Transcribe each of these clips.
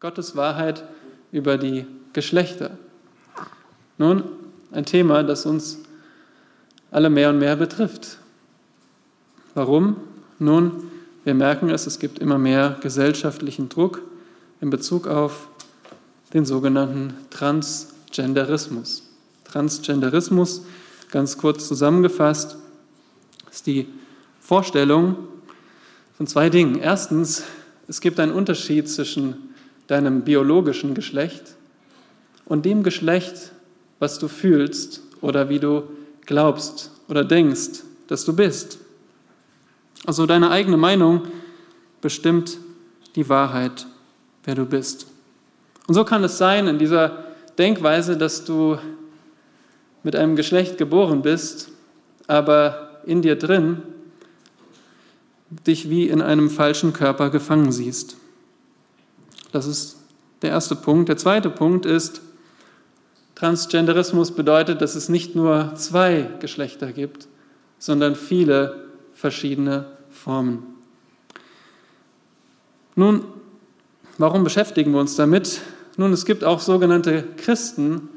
Gottes Wahrheit über die Geschlechter. Nun, ein Thema, das uns alle mehr und mehr betrifft. Warum? Nun, wir merken es, es gibt immer mehr gesellschaftlichen Druck in Bezug auf den sogenannten Transgenderismus. Transgenderismus, ganz kurz zusammengefasst, ist die Vorstellung von zwei Dingen. Erstens, es gibt einen Unterschied zwischen deinem biologischen Geschlecht und dem Geschlecht, was du fühlst oder wie du glaubst oder denkst, dass du bist. Also deine eigene Meinung bestimmt die Wahrheit, wer du bist. Und so kann es sein in dieser Denkweise, dass du mit einem Geschlecht geboren bist, aber in dir drin dich wie in einem falschen Körper gefangen siehst. Das ist der erste Punkt. Der zweite Punkt ist, Transgenderismus bedeutet, dass es nicht nur zwei Geschlechter gibt, sondern viele verschiedene Formen. Nun, warum beschäftigen wir uns damit? Nun, es gibt auch sogenannte Christen,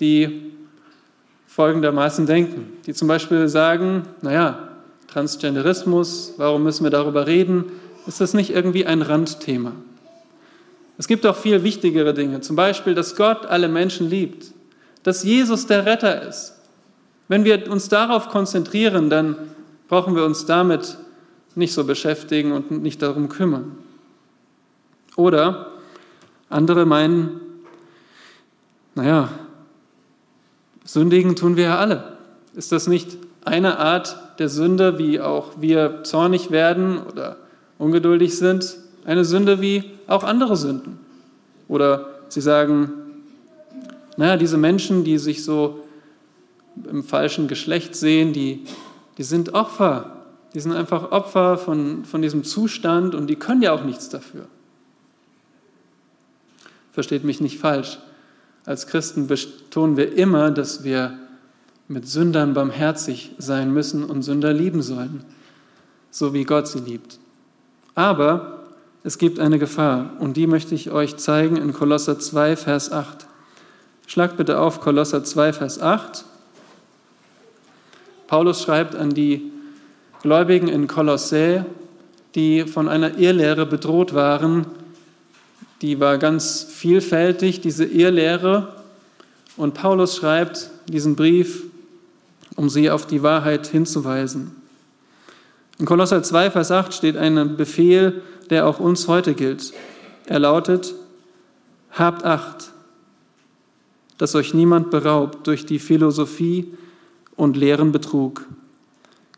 die folgendermaßen denken, die zum Beispiel sagen, naja, Transgenderismus, warum müssen wir darüber reden? Ist das nicht irgendwie ein Randthema? Es gibt auch viel wichtigere Dinge, zum Beispiel, dass Gott alle Menschen liebt, dass Jesus der Retter ist. Wenn wir uns darauf konzentrieren, dann brauchen wir uns damit nicht so beschäftigen und nicht darum kümmern. Oder andere meinen, naja, sündigen tun wir ja alle. Ist das nicht eine Art der Sünde, wie auch wir zornig werden oder ungeduldig sind? Eine Sünde wie auch andere Sünden. Oder sie sagen, naja, diese Menschen, die sich so im falschen Geschlecht sehen, die, die sind Opfer. Die sind einfach Opfer von, von diesem Zustand und die können ja auch nichts dafür. Versteht mich nicht falsch. Als Christen betonen wir immer, dass wir mit Sündern barmherzig sein müssen und Sünder lieben sollen, so wie Gott sie liebt. Aber es gibt eine Gefahr und die möchte ich euch zeigen in Kolosser 2, Vers 8. Schlagt bitte auf Kolosser 2, Vers 8. Paulus schreibt an die Gläubigen in Kolossä, die von einer Irrlehre bedroht waren. Die war ganz vielfältig, diese Irrlehre. Und Paulus schreibt diesen Brief, um sie auf die Wahrheit hinzuweisen. In Kolosser 2, Vers 8 steht ein Befehl, der auch uns heute gilt. Er lautet, habt Acht, dass euch niemand beraubt durch die Philosophie und leeren Betrug,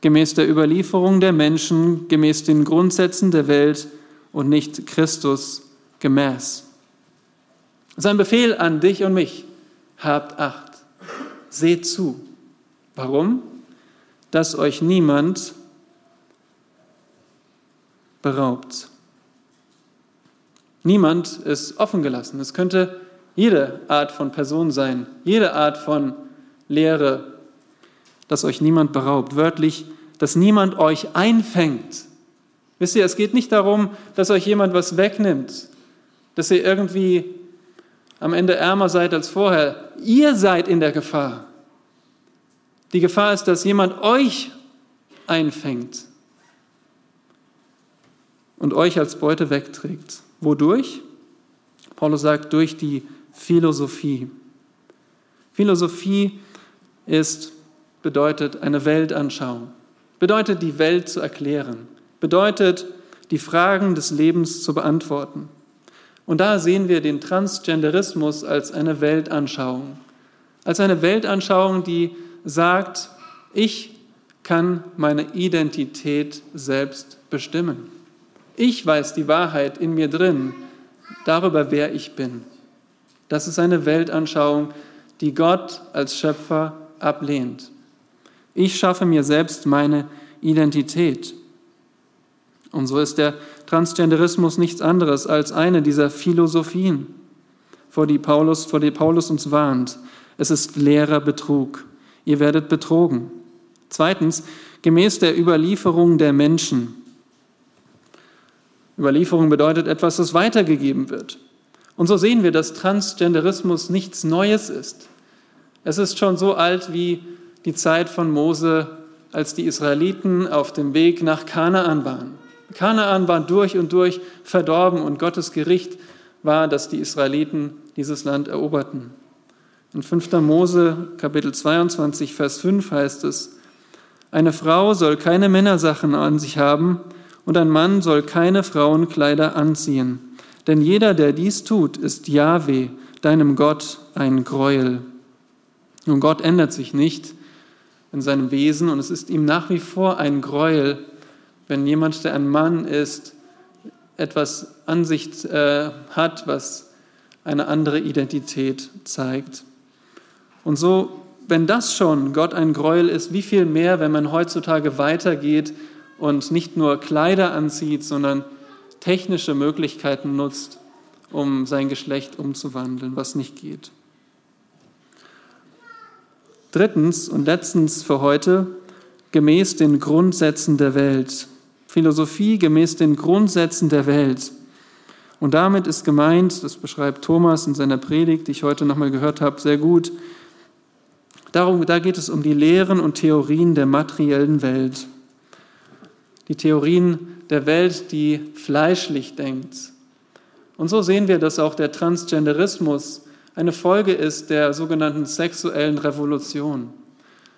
gemäß der Überlieferung der Menschen, gemäß den Grundsätzen der Welt und nicht Christus gemäß. Das ist ein Befehl an dich und mich. Habt Acht, seht zu. Warum? Dass euch niemand beraubt. Niemand ist offen gelassen. Es könnte jede Art von Person sein, jede Art von Lehre, dass euch niemand beraubt. Wörtlich, dass niemand euch einfängt. Wisst ihr, es geht nicht darum, dass euch jemand was wegnimmt, dass ihr irgendwie am Ende ärmer seid als vorher. Ihr seid in der Gefahr. Die Gefahr ist, dass jemand euch einfängt und euch als Beute wegträgt. Wodurch? Paulus sagt, durch die Philosophie. Philosophie ist, bedeutet eine Weltanschauung, bedeutet die Welt zu erklären, bedeutet die Fragen des Lebens zu beantworten. Und da sehen wir den Transgenderismus als eine Weltanschauung, als eine Weltanschauung, die sagt, ich kann meine Identität selbst bestimmen. Ich weiß die Wahrheit in mir drin darüber, wer ich bin. Das ist eine Weltanschauung, die Gott als Schöpfer ablehnt. Ich schaffe mir selbst meine Identität. Und so ist der Transgenderismus nichts anderes als eine dieser Philosophien, vor die Paulus, vor die Paulus uns warnt. Es ist leerer Betrug. Ihr werdet betrogen. Zweitens, gemäß der Überlieferung der Menschen Überlieferung bedeutet etwas, das weitergegeben wird. Und so sehen wir, dass Transgenderismus nichts Neues ist. Es ist schon so alt wie die Zeit von Mose, als die Israeliten auf dem Weg nach Kanaan waren. Kanaan war durch und durch verdorben und Gottes Gericht war, dass die Israeliten dieses Land eroberten. In 5. Mose Kapitel 22, Vers 5 heißt es, eine Frau soll keine Männersachen an sich haben und ein Mann soll keine Frauenkleider anziehen. Denn jeder, der dies tut, ist Jahwe, deinem Gott, ein Gräuel. Und Gott ändert sich nicht in seinem Wesen und es ist ihm nach wie vor ein Gräuel, wenn jemand, der ein Mann ist, etwas Ansicht äh, hat, was eine andere Identität zeigt. Und so, wenn das schon Gott ein Gräuel ist, wie viel mehr, wenn man heutzutage weitergeht und nicht nur Kleider anzieht, sondern technische Möglichkeiten nutzt, um sein Geschlecht umzuwandeln, was nicht geht. Drittens und letztens für heute, gemäß den Grundsätzen der Welt. Philosophie gemäß den Grundsätzen der Welt. Und damit ist gemeint, das beschreibt Thomas in seiner Predigt, die ich heute nochmal gehört habe, sehr gut, darum, da geht es um die Lehren und Theorien der materiellen Welt. Die Theorien der Welt, die fleischlich denkt. Und so sehen wir, dass auch der Transgenderismus eine Folge ist der sogenannten sexuellen Revolution.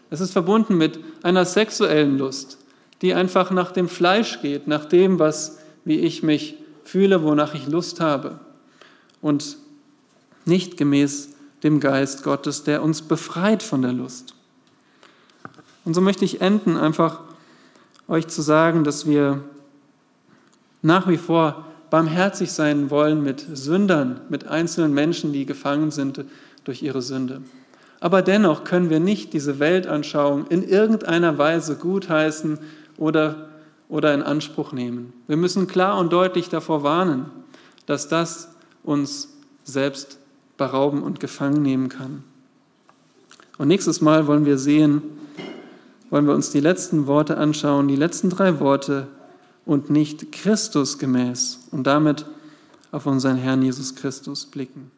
Es ist verbunden mit einer sexuellen Lust, die einfach nach dem Fleisch geht, nach dem, was, wie ich mich fühle, wonach ich Lust habe. Und nicht gemäß dem Geist Gottes, der uns befreit von der Lust. Und so möchte ich enden, einfach euch zu sagen, dass wir nach wie vor barmherzig sein wollen mit Sündern, mit einzelnen Menschen, die gefangen sind durch ihre Sünde. Aber dennoch können wir nicht diese Weltanschauung in irgendeiner Weise gutheißen oder, oder in Anspruch nehmen. Wir müssen klar und deutlich davor warnen, dass das uns selbst berauben und gefangen nehmen kann. Und nächstes Mal wollen wir sehen, wollen wir uns die letzten Worte anschauen, die letzten drei Worte und nicht Christus gemäß und damit auf unseren Herrn Jesus Christus blicken.